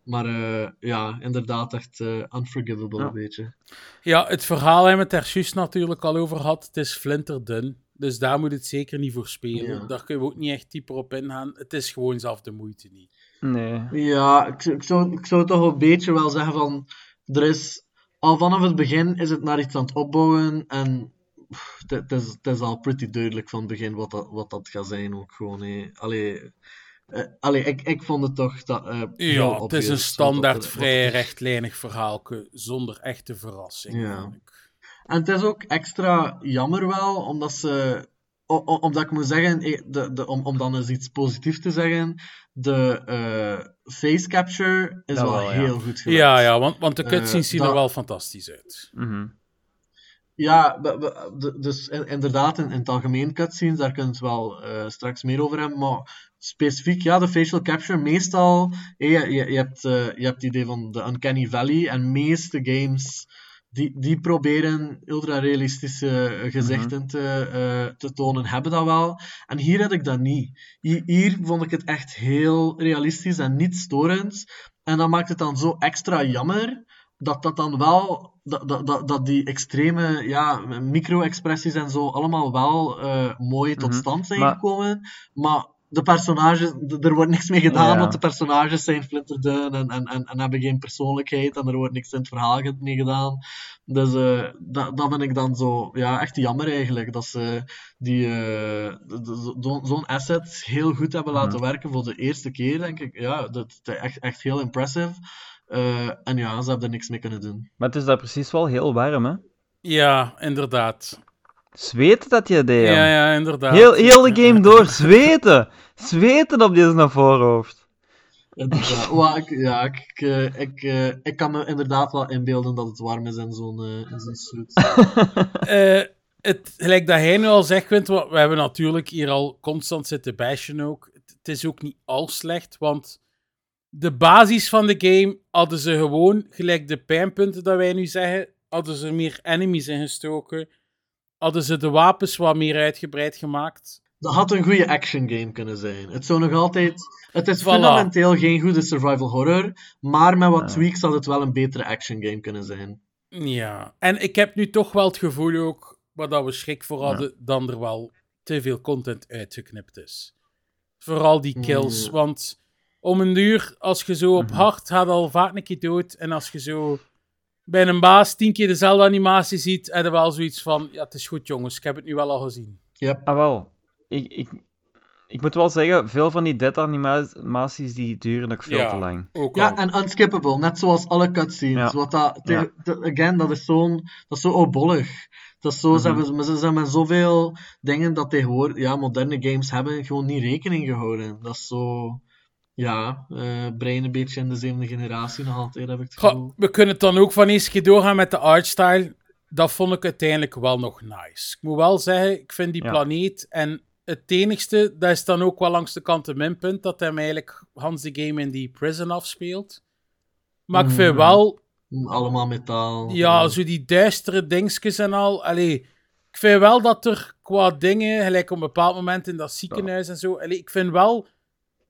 maar eh, ja, inderdaad echt eh, unforgivable, Ja. een beetje. Ja, het verhaal hebben we het juist natuurlijk al over gehad. Het is flinterdun. Dus daar moet het zeker niet voor spelen. Ja. Daar kun je ook niet echt dieper op ingaan. Het is gewoon zelf de moeite niet. Nee. Ja, ik, zou- ik, zou, ik zou toch een beetje wel zeggen van, er is, al vanaf het begin is het naar iets aan het opbouwen en het is, is al pretty duidelijk van het begin wat dat, wat dat gaat zijn ook gewoon. hé. Allee, allee ik, ik vond het toch dat, eh, Ja, het is een standaard, wat vrij rechtlijnig verhaalke zonder echte verrassing. Ja. En het is ook extra jammer wel, omdat ze... o- o- omdat ik moet zeggen, eh, de, de, om, om dan eens iets positiefs te zeggen, de eh, face capture is wel, ja. heel goed gedaan. Ja, ja, want, want de Eh, cutscenes zien er wel fantastisch uit. Mhm. Ja, dus in- inderdaad, in, in het algemeen cutscenes, daar kunnen we het wel eh, straks meer over hebben, maar specifiek, ja, de facial capture, meestal, je, je, hebt, eh, je hebt het idee van de Uncanny Valley, en meeste games, die, die proberen ultra-realistische gezichten te, eh, te tonen, hebben dat wel. En hier had ik dat niet. Hier, hier vond ik het echt heel realistisch en niet storend, en dat maakt het dan zo extra jammer, dat dat dan wel, dat, dat, dat, die extreme ja, micro-expressies en zo allemaal wel eh, mooi tot Mhm. stand zijn Maar- gekomen. Maar de personages, er wordt niks mee gedaan, Ja. want de personages zijn flinterdun en, en, en, en hebben geen persoonlijkheid en er wordt niks in het verhaal mee gedaan. Dus eh, dat, dat vind ik dan zo, ja, echt jammer eigenlijk, dat ze die, eh, zo- zo'n asset heel goed hebben laten Mhm. werken voor de eerste keer, denk ik. Ja, dat is echt, echt heel impressive. Eh, en ja, ze hebben er niks mee kunnen doen. Maar het is daar precies wel heel warm, hè? Ja, inderdaad. Zweten dat je deed. Ja, Ja, ja, inderdaad. Heel, heel de game door, zweten. Zweten op deze naar voorhoofd. Inderdaad. Wel, ik, ja, ik, ik, eh, ik, eh, ik kan me inderdaad wel inbeelden dat het warm is in zo'n eh, in zo'n suit. Eh, het, gelijk dat hij nu al zegt, Quint, we we hebben natuurlijk hier al constant zitten bashen ook. Het, het is ook niet al slecht, want de basis van de game hadden ze gewoon, gelijk de pijnpunten dat wij nu zeggen, hadden ze meer enemies ingestoken. Hadden ze de wapens wat meer uitgebreid gemaakt. Dat had een goede action game kunnen zijn. Het zou nog altijd... Het is Voilà. fundamenteel geen goede survival horror, maar met wat tweaks had het wel een betere action game kunnen zijn. Ja, en ik heb nu toch wel het gevoel ook, waar dat we schrik voor hadden, dan er wel te veel content uitgeknipt is. Vooral die kills, Mm. want om een uur, als je zo op Mhm. hard gaat al vaak een keer dood, en als je zo bij een baas tien keer dezelfde animatie ziet, heb je wel zoiets van, ja, het is goed jongens, ik heb het nu wel al gezien. Yep. Ah, wel. Ik, ik, ik moet wel zeggen, veel van die dead animaties die duren ook veel Ja. te lang. Ook Ja, en unskippable, net zoals alle cutscenes. Ja. Wat dat, te- Ja. te- again, dat is zo'n, dat is zo obollig. Dat is zo, ze, Mhm. hebben, ze zijn met zoveel dingen dat tegenwoordig, ja, moderne games hebben gewoon niet rekening gehouden. Dat is zo, ja, eh brein een beetje in de zevende generatie nog altijd, heb ik het we kunnen het dan ook van eens keer doorgaan met de artstyle. Dat vond ik uiteindelijk wel nog nice. Ik moet wel zeggen, ik vind die Ja. planeet en het enigste, dat is dan ook wel langs de kant een minpunt, dat hij eigenlijk Hans de game in die prison afspeelt. Maar ik vind Mhm. wel, Allemaal metaal. ja, zo die duistere dingetjes en al. Allee, ik vind wel dat er qua dingen, gelijk op een bepaald moment in dat ziekenhuis en zo, allee, ik vind wel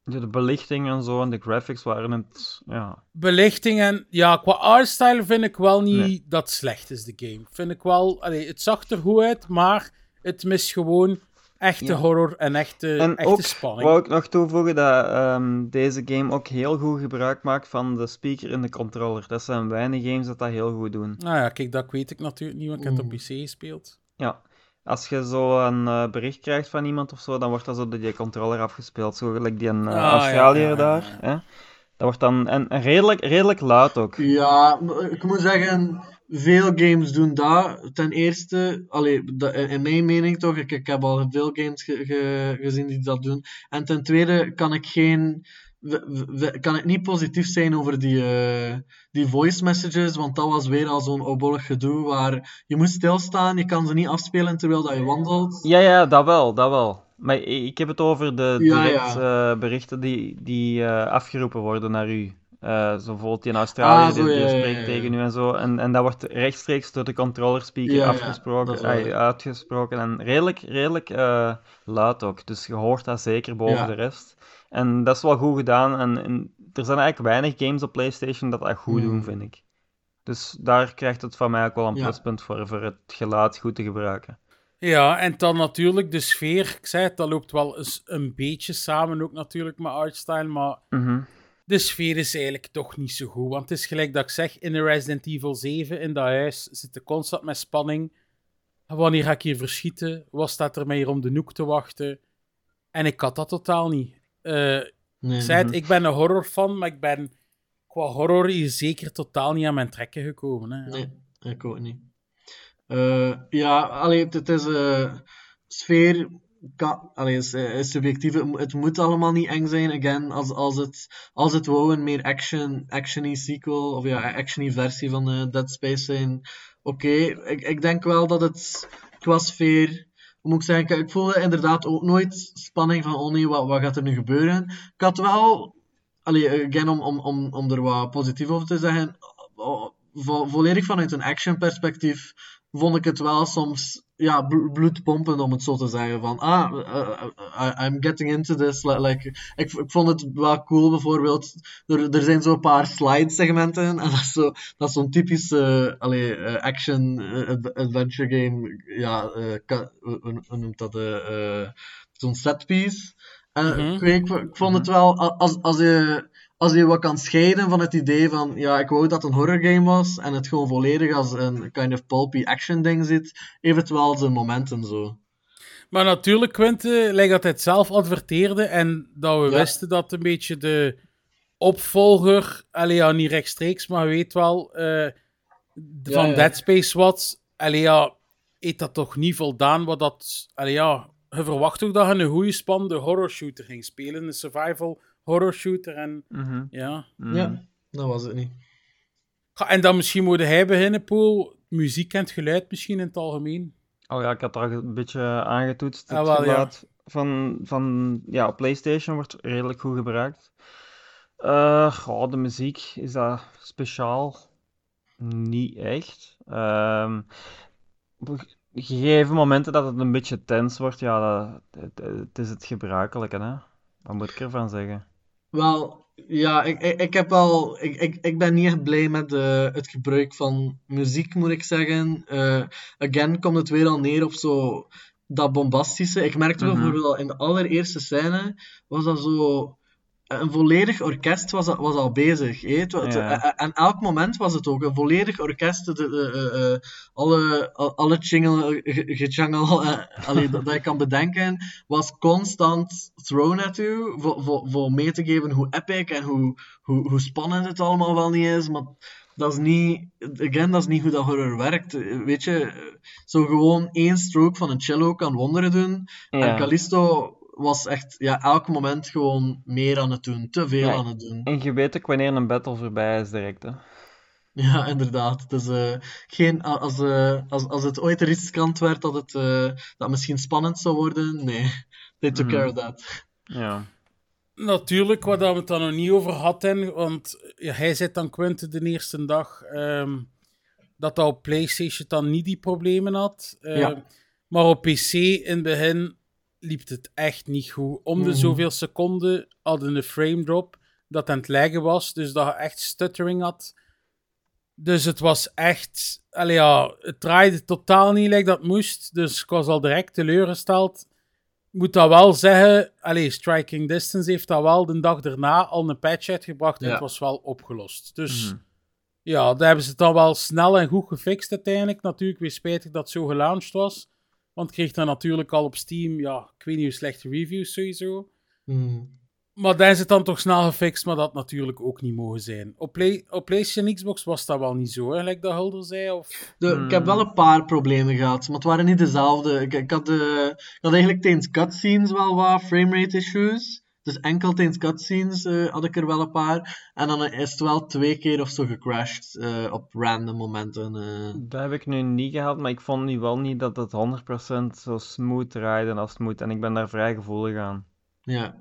De, de belichting en zo en de graphics waren het. Ja. Belichting en... Ja, qua artstyle vind ik wel niet Nee. dat slecht is, de game. Vind ik wel... Allee, het zag er goed uit, maar het mist gewoon echte Ja. horror en echte, En echte ook spanning. wou ik nog toevoegen dat ehm, deze game ook heel goed gebruik maakt van de speaker in de controller. Dat zijn weinig games dat dat heel goed doen. Nou ja, kijk, dat weet ik natuurlijk niet, want ik heb het op. PC gespeeld. Ja. Als je zo een eh, bericht krijgt van iemand of zo, dan wordt dat zo door die controller afgespeeld. Zo gelijk die een Ah, ja, Australiër ja, ja, daar. Hè? Dat wordt dan en, en redelijk, redelijk luid ook. Ja, ik moet zeggen, veel games doen dat. Ten eerste, allee, in mijn mening toch, ik, ik heb al veel games ge- ge- gezien die dat doen. En ten tweede kan ik geen. We- we- Kan ik niet positief zijn over die, eh, die voice messages, want dat was weer al zo'n oudbollig gedoe waar je moet stilstaan, je kan ze niet afspelen terwijl dat je wandelt. Ja, ja, dat wel, dat wel. Maar ik heb het over de direct ja. eh, berichten die, die eh, afgeroepen worden naar u. Eh, zo bijvoorbeeld in Australië, Ah, zo, die, die ja, ja, spreekt tegen u en zo. En, en dat wordt rechtstreeks door de controller speaker afgesproken, uitgesproken. En redelijk, redelijk luid ook. Dus je hoort dat zeker boven de rest. En dat is wel goed gedaan. En, en er zijn eigenlijk weinig games op PlayStation dat dat goed doen, Hmm. vind ik. Dus daar krijgt het van mij ook wel een Ja. pluspunt voor, voor het geluid goed te gebruiken. Ja, en dan natuurlijk de sfeer. Ik zei het, dat loopt wel eens een beetje samen ook natuurlijk met artstyle, maar Mhm. de sfeer is eigenlijk toch niet zo goed. Want het is gelijk dat ik zeg, in de Resident Evil 7, in dat huis, zitten constant met spanning. Wanneer ga ik hier verschieten? Wat staat er mij hier om de hoek te wachten? En ik had dat totaal niet. Eh, Nee. ik zei het, ik ben een horrorfan, maar ik ben qua horror hier zeker totaal niet aan mijn trekken gekomen. Hè. Nee, ik ook niet. Eh, ja, allee, het, is eh, sfeer. Kan, allee, is, is subjectief. Het, mo- het moet allemaal niet eng zijn. Again, als, als, het, als het wou een meer action, actiony sequel of ja, actiony versie van Dead Space zijn. Oké, ik, ik denk wel dat het qua sfeer. Moet ik zeggen? Ik voelde inderdaad ook nooit spanning van. Oh nee, wat, wat gaat er nu gebeuren? Ik had wel. Allee, again, om, om, om, om er wat positief over te zeggen. oh, vo- volledig vanuit een action perspectief vond ik het wel soms ja, bl- bloedpompend om het zo te zeggen. Van, ah, uh, uh, I'm getting into this. Li- Like, ik, ik vond het wel cool bijvoorbeeld. Er, er zijn zo'n paar slide segmenten. En dat is, zo, dat is zo'n typische allee, eh, action eh, ad- adventure game. Ja, eh, hoe, noemt dat? eh, eh, zo'n setpiece. En Mhm. ik, ik, ik vond het wel, a- als, als je als je wat kan scheiden van het idee van, ja, ik wou dat het een horror game was en het gewoon volledig als een kind of pulpy action ding zit, wel zijn momenten zo. Maar natuurlijk, Quinte, lijkt dat hij het zelf adverteerde en dat we Ja. wisten dat een beetje de opvolger, allee, ja, niet rechtstreeks, maar weet wel, eh, van ja. Dead Space wat, allee, ja, heeft dat toch niet voldaan wat dat, allee, ja, je verwacht toch dat je een goede spannende horror shooter ging spelen, een survival horror shooter en, Mhm. ja. Mhm. Ja, dat was het niet. Ga- En dan misschien moet hij beginnen, Poel, muziek en het geluid misschien in het algemeen. Oh ja, ik had daar een beetje aangetoetst. Ah, Het wel, ja. geluid van, van ja, op PlayStation wordt redelijk goed gebruikt. Eh, goh, de muziek, is dat speciaal? Niet echt. Ehm, op gegeven momenten dat het een beetje tens wordt, ja, dat, het, het is het gebruikelijke, hè. Wat moet ik ervan zeggen? Wel, ja, ik, ik, ik heb wel, ik, ik, ik ben niet echt blij met eh, het gebruik van muziek, moet ik zeggen. Eh, again komt het weer al neer op zo dat bombastische. Ik merkte Mhm. bijvoorbeeld al in de allereerste scène, was dat zo... Een volledig orkest was, al- was al bezig. hè. Het wa- het- Ja. en- elk moment was het ook een volledig orkest. De, de, eh, eh, alle, al- alle eh, allee, dat, dat je kan bedenken, was constant thrown at you. Voor, voor, voor mee te geven hoe epic en hoe, hoe, hoe spannend het allemaal wel niet is. Maar dat is niet, again, dat is niet hoe dat horror werkt. Weet je, zo gewoon één stroke van een cello kan wonderen doen. En. Callisto was echt ja, elk moment gewoon meer aan het doen, te veel Ja. aan het doen. En je weet ook wanneer een battle voorbij is direct, hè. Ja, inderdaad. Dus eh, geen, als, eh, als, als het ooit riskant werd dat het eh, dat misschien spannend zou worden, nee. They took Mhm. care of that. Ja. Natuurlijk, wat we het dan nog niet over hadden, want ja, hij zei dan Quinte de eerste dag ehm, dat dat op PlayStation dan niet die problemen had. Eh, Ja. Maar op PC in het begin liep het echt niet goed. Om de Mhm. zoveel seconden hadden een frame drop dat aan het leggen was, dus dat je echt stuttering had. Dus het was echt... Allee, ja, het draaide totaal niet like dat moest, dus ik was al direct teleurgesteld. Ik moet dat wel zeggen, allee, Striking Distance heeft dat wel de dag daarna al een patch uitgebracht en Ja. het was wel opgelost. Dus Mhm. ja, daar hebben ze het dan wel snel en goed gefixt uiteindelijk. Natuurlijk weer spijtig dat het zo gelaunched was. Want kreeg dan natuurlijk al op Steam, ja, ik weet niet hoe slechte reviews sowieso. Hmm. Maar daar is het dan toch snel gefixt, maar dat natuurlijk ook niet mogen zijn. Op, Play, op PlayStation Xbox was dat wel niet zo, hè, gelijk dat Hulder zei. Of... De, Ik heb wel een paar problemen gehad, maar het waren niet dezelfde. Ik, ik, had, de, ik had eigenlijk tijdens cutscenes wel wat framerate issues. Dus enkel tijdens cutscenes eh, had ik er wel een paar. En dan is het wel twee keer of zo gecrashed eh, op random momenten. eh. Dat heb ik nu niet gehad, maar ik vond nu wel niet dat het 100% zo smooth draaide als het moet. En ik ben daar vrij gevoelig aan. Ja.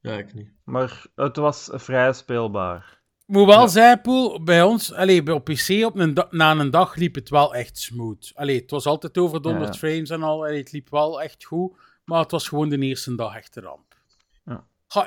ja, ik niet. Maar het was vrij speelbaar. Moet wel Ja. zeggen, Poel, bij ons, allee, bij op PC op een na een dag liep het wel echt smooth. Allee, het was altijd over de 100 Ja. frames en al, allee, het liep wel echt goed. Maar het was gewoon de eerste dag echt ramp.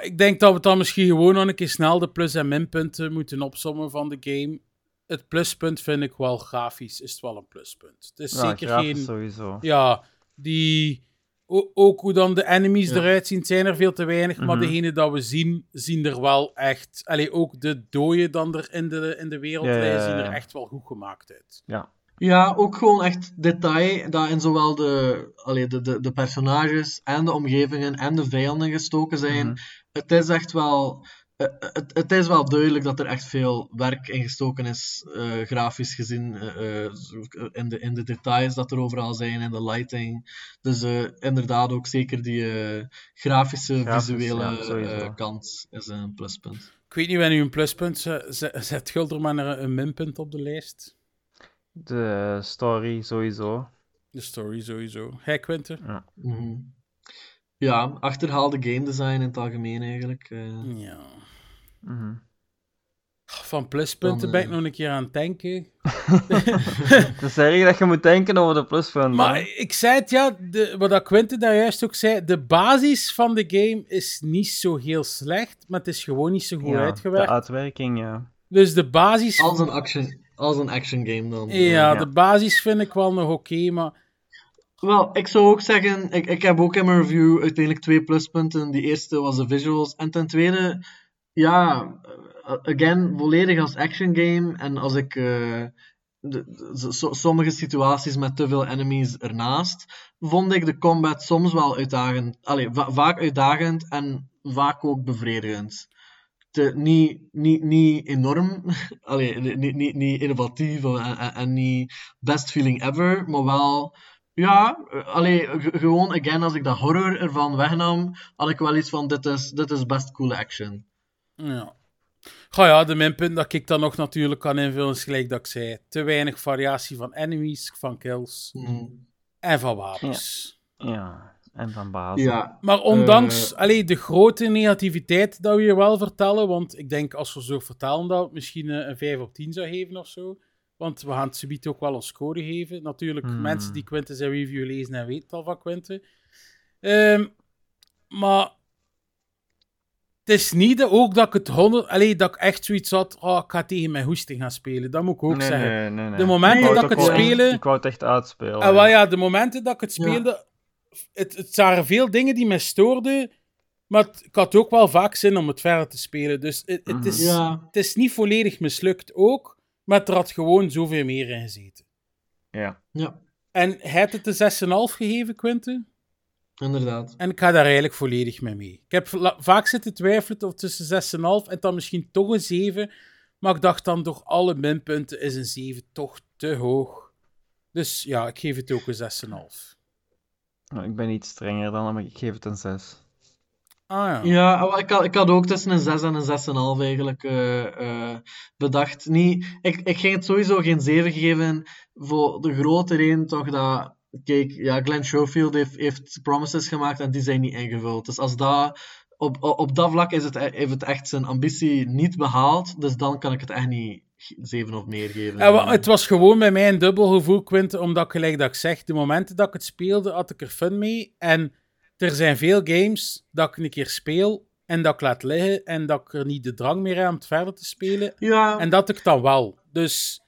Ik denk dat we dan misschien gewoon nog een keer snel de plus- en minpunten moeten opsommen van de game. Het pluspunt vind ik wel grafisch, is het wel een pluspunt. Het is Ja, zeker geen... sowieso. Ja, die... o- ook hoe dan de enemies Ja. eruit zien, zijn er veel te weinig. Maar Mhm. degene dat we zien, zien er wel echt... Allee, ook de dooien dan er in de, in de wereld Ja, ja, liggen, ja, zien er echt wel goed gemaakt uit. Ja. Ja, ook gewoon echt detail dat in zowel de, allee, de, de, de personages en de omgevingen en de vijanden gestoken zijn. Mhm. Het is echt wel. eh, Het, het is wel duidelijk dat er echt veel werk in gestoken is, eh, grafisch gezien, eh, eh, in, de, in de details dat er overal zijn, in de lighting. Dus eh, inderdaad ook zeker die eh, grafische, Grafisch, visuele ja, eh, kant is een pluspunt. Ik weet niet wanneer u een pluspunt zet, zet- zet Gulder maar een, minpunt op de lijst. De story sowieso. De story sowieso. Hey, Quinten? Mhm. Ja, achterhaalde game design in het algemeen eigenlijk. eh. Ja. Mhm. Van pluspunten Dan, ben ik eh, nog een keer aan het denken. Het is erg dat je moet denken over de pluspunten. Maar ik zei het ja, de, wat dat Quinten daar juist ook zei, de basis van de game is niet zo heel slecht, maar het is gewoon niet zo goed ja, uitgewerkt. de uitwerking, ja. Dus de basis... Als een action, als een action game dan. ja, ja. de basis vind ik wel nog oké, maar... Wel, ik zou ook zeggen, ik, ik heb ook in mijn review uiteindelijk twee pluspunten. Die eerste was de visuals. En ten tweede, ja, eh, again, volledig als action game. En als ik eh, de, de- so- sommige situaties met te veel enemies ernaast, vond ik de combat soms wel uitdagend. Allee, va- vaak uitdagend en vaak ook bevredigend. Te, niet, niet, niet enorm, niet, niet, niet innovatief en niet best feeling ever, maar wel ja, eh, allee, g- gewoon, again, als ik dat horror ervan wegnam, had ik wel iets van, dit is, dit is best coole action. Ja. Goh ja, de minpunt dat ik dan nog natuurlijk kan invullen is gelijk dat ik zei. Te weinig variatie van enemies, van kills Mhm. en van wapens. Ja, en van basis. Ja, Maar ondanks allee, de grote negativiteit dat we hier wel vertellen, want ik denk als we zo vertellen dat het misschien eh, een 5 op 10 zou geven of zo. Want we gaan het subiet ook wel een score geven. Natuurlijk, Hmm. mensen die Quinten zijn review lezen en weten al van Quinten. Ehm, maar het is niet ook dat ik het 100, allee, dat ik echt zoiets had, oh, ik ga tegen mijn hoesting gaan spelen. Dat moet ik ook nee, zeggen. nee, nee, nee. De momenten dat ik het spelen, Ik wou het echt uitspelen. en wel ja, de momenten dat ik het Ja. speelde, het, het waren veel dingen die mij stoorden, maar het- ik had ook wel vaak zin om het verder te spelen. Dus het, het, Mhm. is, ja, het is niet volledig mislukt ook, maar er had gewoon zoveel meer in gezeten. Ja. ja, En hij had het de 6,5 gegeven, Quinten, inderdaad. en ik ga daar eigenlijk volledig mee mee. Ik heb vaak zitten twijfelen of tussen 6,5 en dan misschien toch een 7, maar ik dacht dan toch alle minpunten is een 7 toch te hoog. Dus ja, ik geef het ook een 6,5. Nou, ik ben iets strenger dan, maar ik geef het een 6. Ah ja. Ik had, ik had ook tussen een 6 en een 6,5 eigenlijk eh, eh, bedacht. Niet, ik, ik ging het sowieso geen 7 geven voor de grote reden toch dat... Kijk, ja, Glenn Schofield heeft, heeft promises gemaakt en die zijn niet ingevuld. Dus als dat... Op, op, op dat vlak is het, heeft het echt zijn ambitie niet behaald. Dus dan kan ik het echt niet 7 of meer geven. Ja, het was gewoon bij mij een dubbel gevoel, Quinten, omdat gelijk dat ik zeg, de momenten dat ik het speelde, had ik er fun mee. En er zijn veel games dat ik een keer speel en dat ik laat liggen en dat ik er niet de drang meer heb om het verder te spelen. Ja, En dat ik dan wel. Dus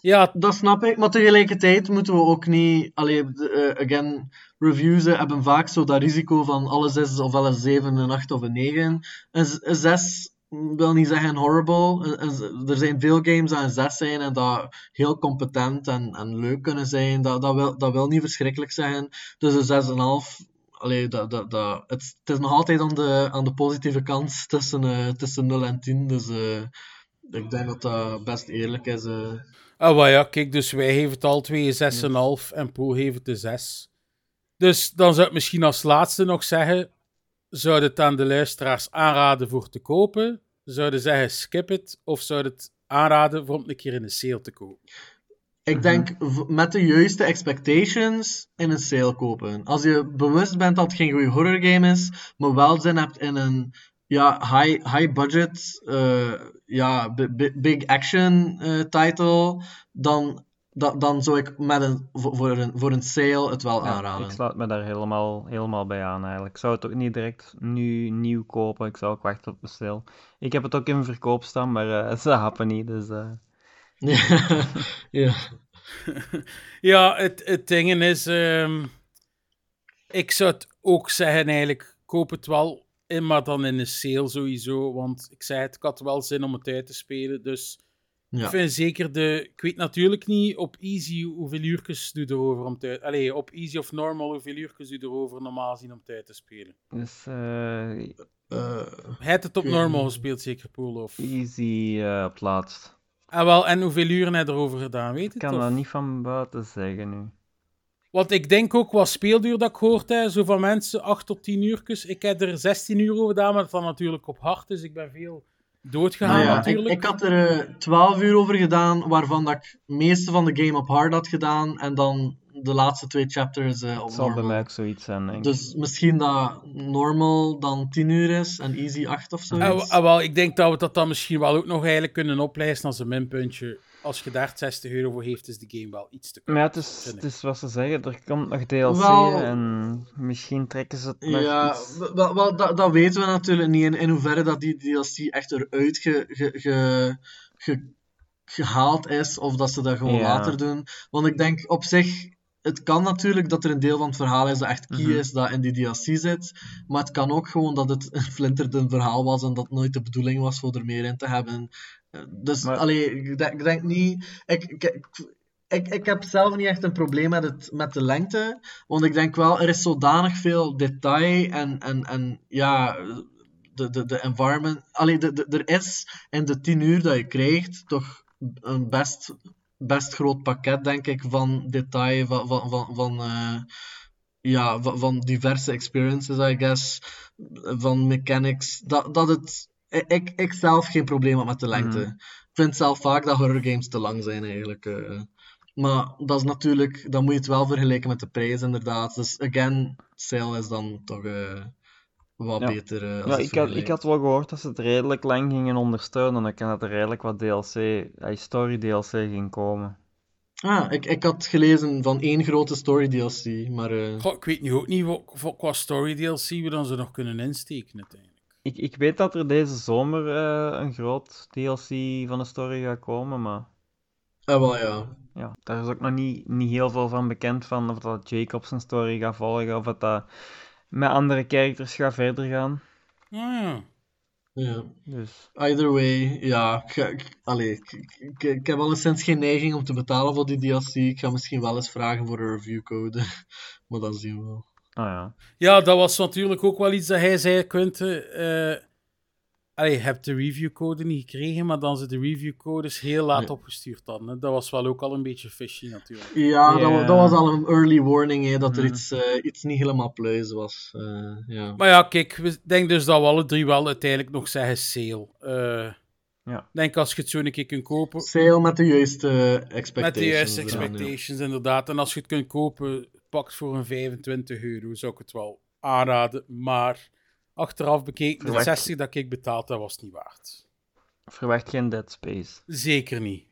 ja, dat snap ik. Maar tegelijkertijd moeten we ook niet... Allee, de, eh, again, reviews hebben vaak zo dat risico van alle zes of alle zeven, een acht of een negen. Een, z- een zes wil niet zeggen horrible. Een- een er zijn veel games dat een zes zijn en dat heel competent en, en leuk kunnen zijn. Dat, dat, wil, dat wil niet verschrikkelijk zeggen. Dus een zes en een half... Allee, dat, dat, dat, het, het is nog altijd aan de, aan de positieve kant tussen, eh, tussen 0 en 10. Dus eh, ik denk dat dat best eerlijk is. eh. Ah, wel ja, kijk, dus wij geven het al twee een 6,5 en Pro geeft het de 6. Dus dan zou ik misschien als laatste nog zeggen: zou het aan de luisteraars aanraden voor te kopen? Zouden zeggen skip het? Of zou het aanraden voor om een keer in de sale te kopen? Ik denk v- met de juiste expectations in een sale kopen. Als je bewust bent dat het geen goede horror game is, maar wel zin hebt in een ja, high, high budget, eh, ja, bi- bi- big action eh, title, dan, da- dan zou ik met een, voor, een, voor een sale het wel Ja, aanraden. ik sluit me daar helemaal, helemaal bij aan eigenlijk. Ik zou het ook niet direct nu nieuw kopen. Ik zou ook wachten op de sale. Ik heb het ook in verkoop staan, maar eh, ze happen niet. Dus, Ja, ja. Ja, het, het ding is, ehm, ik zou het ook zeggen eigenlijk, koop het wel in, maar dan in een sale sowieso, want ik zei het, ik had wel zin om het uit te spelen, dus ik ja. vind zeker de, ik weet natuurlijk niet op easy hoeveel uurtjes doe je erover om uit, allee, op easy of normal hoeveel uurtjes doe je erover normaal zien om het uit te spelen. dus eh, Eh, Hij heeft het op Ik normal gespeeld zeker, Poel, of... easy eh, op het laatst. En wel, en hoeveel uren heb je erover gedaan, weet je Ik kan of? dat niet van buiten zeggen nu. Want ik denk ook wat speelduur dat ik hoort, hè, zo van mensen 8 tot 10 uurtjes. Ik heb er 16 uur over gedaan, maar dat dan natuurlijk op hard, dus ik ben veel doodgegaan Nou ja, natuurlijk. ik had er eh, 12 uur over gedaan, waarvan dat ik het meeste van de game op hard had gedaan en dan de laatste twee chapters eh, op zal bij normal. mij ook zoiets zijn, denk ik. Dus misschien dat normal dan 10 uur is en easy 8 of Ah, zoiets. w- ah, wel, ik denk dat we dat dan misschien wel ook nog eigenlijk kunnen oplijsten als een minpuntje. Als je daar 60 euro voor heeft, is de game wel iets te koop. Maar ja, het is, het is wat ze zeggen, er komt nog DLC Wel- en misschien trekken ze het nog Ja, wel, wel, dat, dat weten we natuurlijk niet in, in hoeverre dat die DLC echt eruit ge, ge, ge, ge- gehaald is of dat ze dat gewoon Ja. later doen. Want ik denk op zich, het kan natuurlijk dat er een deel van het verhaal is dat echt key Mhm. is, dat in die DLC zit. Maar het kan ook gewoon dat het een flinterdun verhaal was en dat nooit de bedoeling was voor er meer in te hebben. Eh, Dus, Maar- allee, ik denk, ik denk niet... Ik, ik, ik, ik, ik heb zelf niet echt een probleem met, het, met de lengte. Want ik denk wel, er is zodanig veel detail en, en, en ja, de, de, de environment. Allee, de, de, er is in de tien uur dat je krijgt toch een best, best groot pakket, denk ik, van detail, van, van, van, van, eh, ja, van, van diverse experiences, I guess, van mechanics. Dat, dat het. Ik, ik zelf geen probleem heb met de lengte. Mhm. Ik vind zelf vaak dat horror games te lang zijn, eigenlijk. eh. Maar dat is natuurlijk, dan moet je het wel vergelijken met de prijs, inderdaad. Dus again, sale is dan toch eh, wat Ja. beter. eh, als Ja, ik had, ik had wel gehoord dat ze het redelijk lang gingen ondersteunen. Dan kan dat er redelijk wat DLC, eh, story DLC ging komen. Ah, ik, ik had gelezen van één grote story DLC, maar eh, Goh, ik weet nu ook niet wat, wat qua story DLC we dan ze nog kunnen insteken uiteindelijk. Ik, ik weet dat er deze zomer eh, een groot DLC van de story gaat komen, maar ah, wel ja. ja, daar is ook nog niet, niet heel veel van bekend van of dat Jacob zijn story gaat volgen of dat dat met andere characters gaat verder gaan. Ja. ja. Dus Either way, ja. Ik, ga- ik, allee, ik, ik, ik heb alleszins geen neiging om te betalen voor die DLC. Ik ga misschien wel eens vragen voor een reviewcode, maar dat zien we wel. ah ja. Ja, dat was natuurlijk ook wel iets dat hij zei, Quinten. eh allee, je hebt de reviewcode niet gekregen, maar dan ze de reviewcodes heel laat Nee. opgestuurd hadden. hè. Dat was wel ook al een beetje fishy natuurlijk. Ja, Dat, was al een early warning, hè, dat er iets, eh, iets niet helemaal pluis was. eh, ja. Maar ja, kijk, we denk dus dat we alle drie wel uiteindelijk nog zeggen sale. Eh, Ja. Ik denk als je het zo een keer kunt kopen, Sale met de juiste expectations. met de juiste ja. expectations inderdaad. En als je het kunt kopen, pak voor een 25 euro, zou ik het wel aanraden. Maar achteraf bekeken, de Verwacht- 60 dat ik betaald, dat was niet waard. Verwacht geen Dead Space. Zeker niet.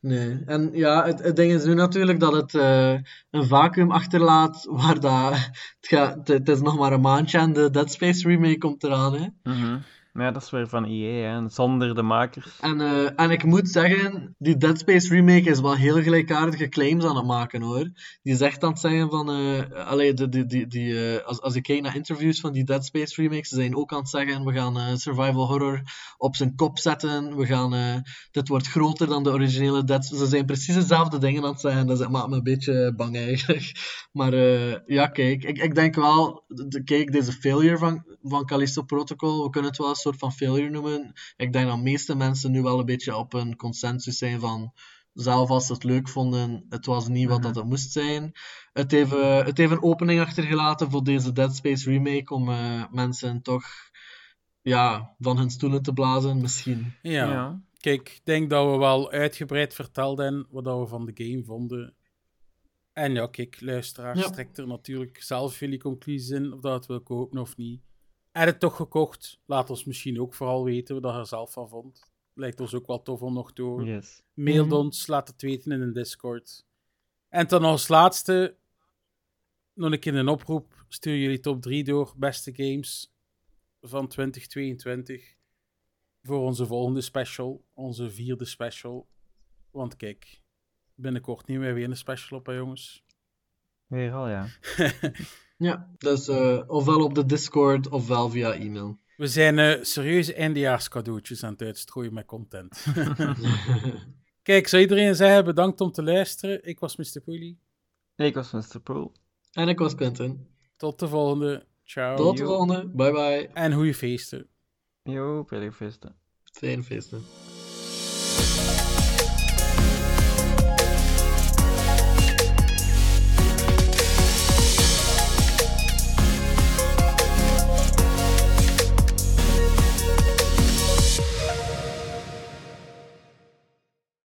Nee. En ja, het, het ding is nu natuurlijk dat het eh, een vacuüm achterlaat waar dat... Het, gaat, het, het is nog maar een maandje en de Dead Space remake komt eraan, hè. Mhm. Ja, dat is weer van EA, hè. Zonder de makers. En, eh, en ik moet zeggen, die Dead Space remake is wel heel gelijkaardige claims aan het maken hoor. Die zegt aan het zeggen van, eh allee, die, die, die, eh, als, als ik kijk naar interviews van die Dead Space remakes, ze zijn ook aan het zeggen, we gaan survival horror op zijn kop zetten, we gaan, dit wordt groter dan de originele Dead Ze zijn precies dezelfde dingen aan het zeggen, dus het maakt me een beetje bang eigenlijk. Maar ja, kijk, ik, ik denk wel, de, kijk, deze failure van, van Callisto Protocol, we kunnen het wel een soort van failure noemen. Ik denk dat de meeste mensen nu wel een beetje op een consensus zijn van, zelf als ze het leuk vonden, het was niet wat dat het moest zijn. Het heeft, het heeft een opening achtergelaten voor deze Dead Space remake, om eh, mensen toch ja, van hun stoelen te blazen, misschien. Ja. Ja. Kijk, ik denk dat we wel uitgebreid vertelden wat dat we van de game vonden. En ja, kijk, luisteraars, Ja. trekt er natuurlijk zelf jullie conclusies in, of dat het wil kopen of niet. Je het toch gekocht? Laat ons misschien ook vooral weten wat je er zelf van vond. Lijkt ons ook wel tof om nog te horen. Yes. Mail Mhm. ons, laat het weten in een Discord. En dan als laatste, nog een keer een oproep. Stuur jullie top 3 door, beste games van 2022. Voor onze volgende special, onze vierde special. Want kijk, binnenkort nemen wij weer een special op, hè, jongens. Weer al, ja. Ja, dus eh, ofwel op de Discord ofwel via e-mail. We zijn eh, serieuze eindejaarscadeautjes aan het uitstrooien met content. Kijk, zou iedereen zeggen bedankt om te luisteren. Ik was Mr. Poelie. Ik was Mr. Pro. en ik was Quentin. Tot de volgende. Ciao. Tot de yo. volgende. Bye bye. En goede feesten. Yo, prettige feesten. Fijne feesten.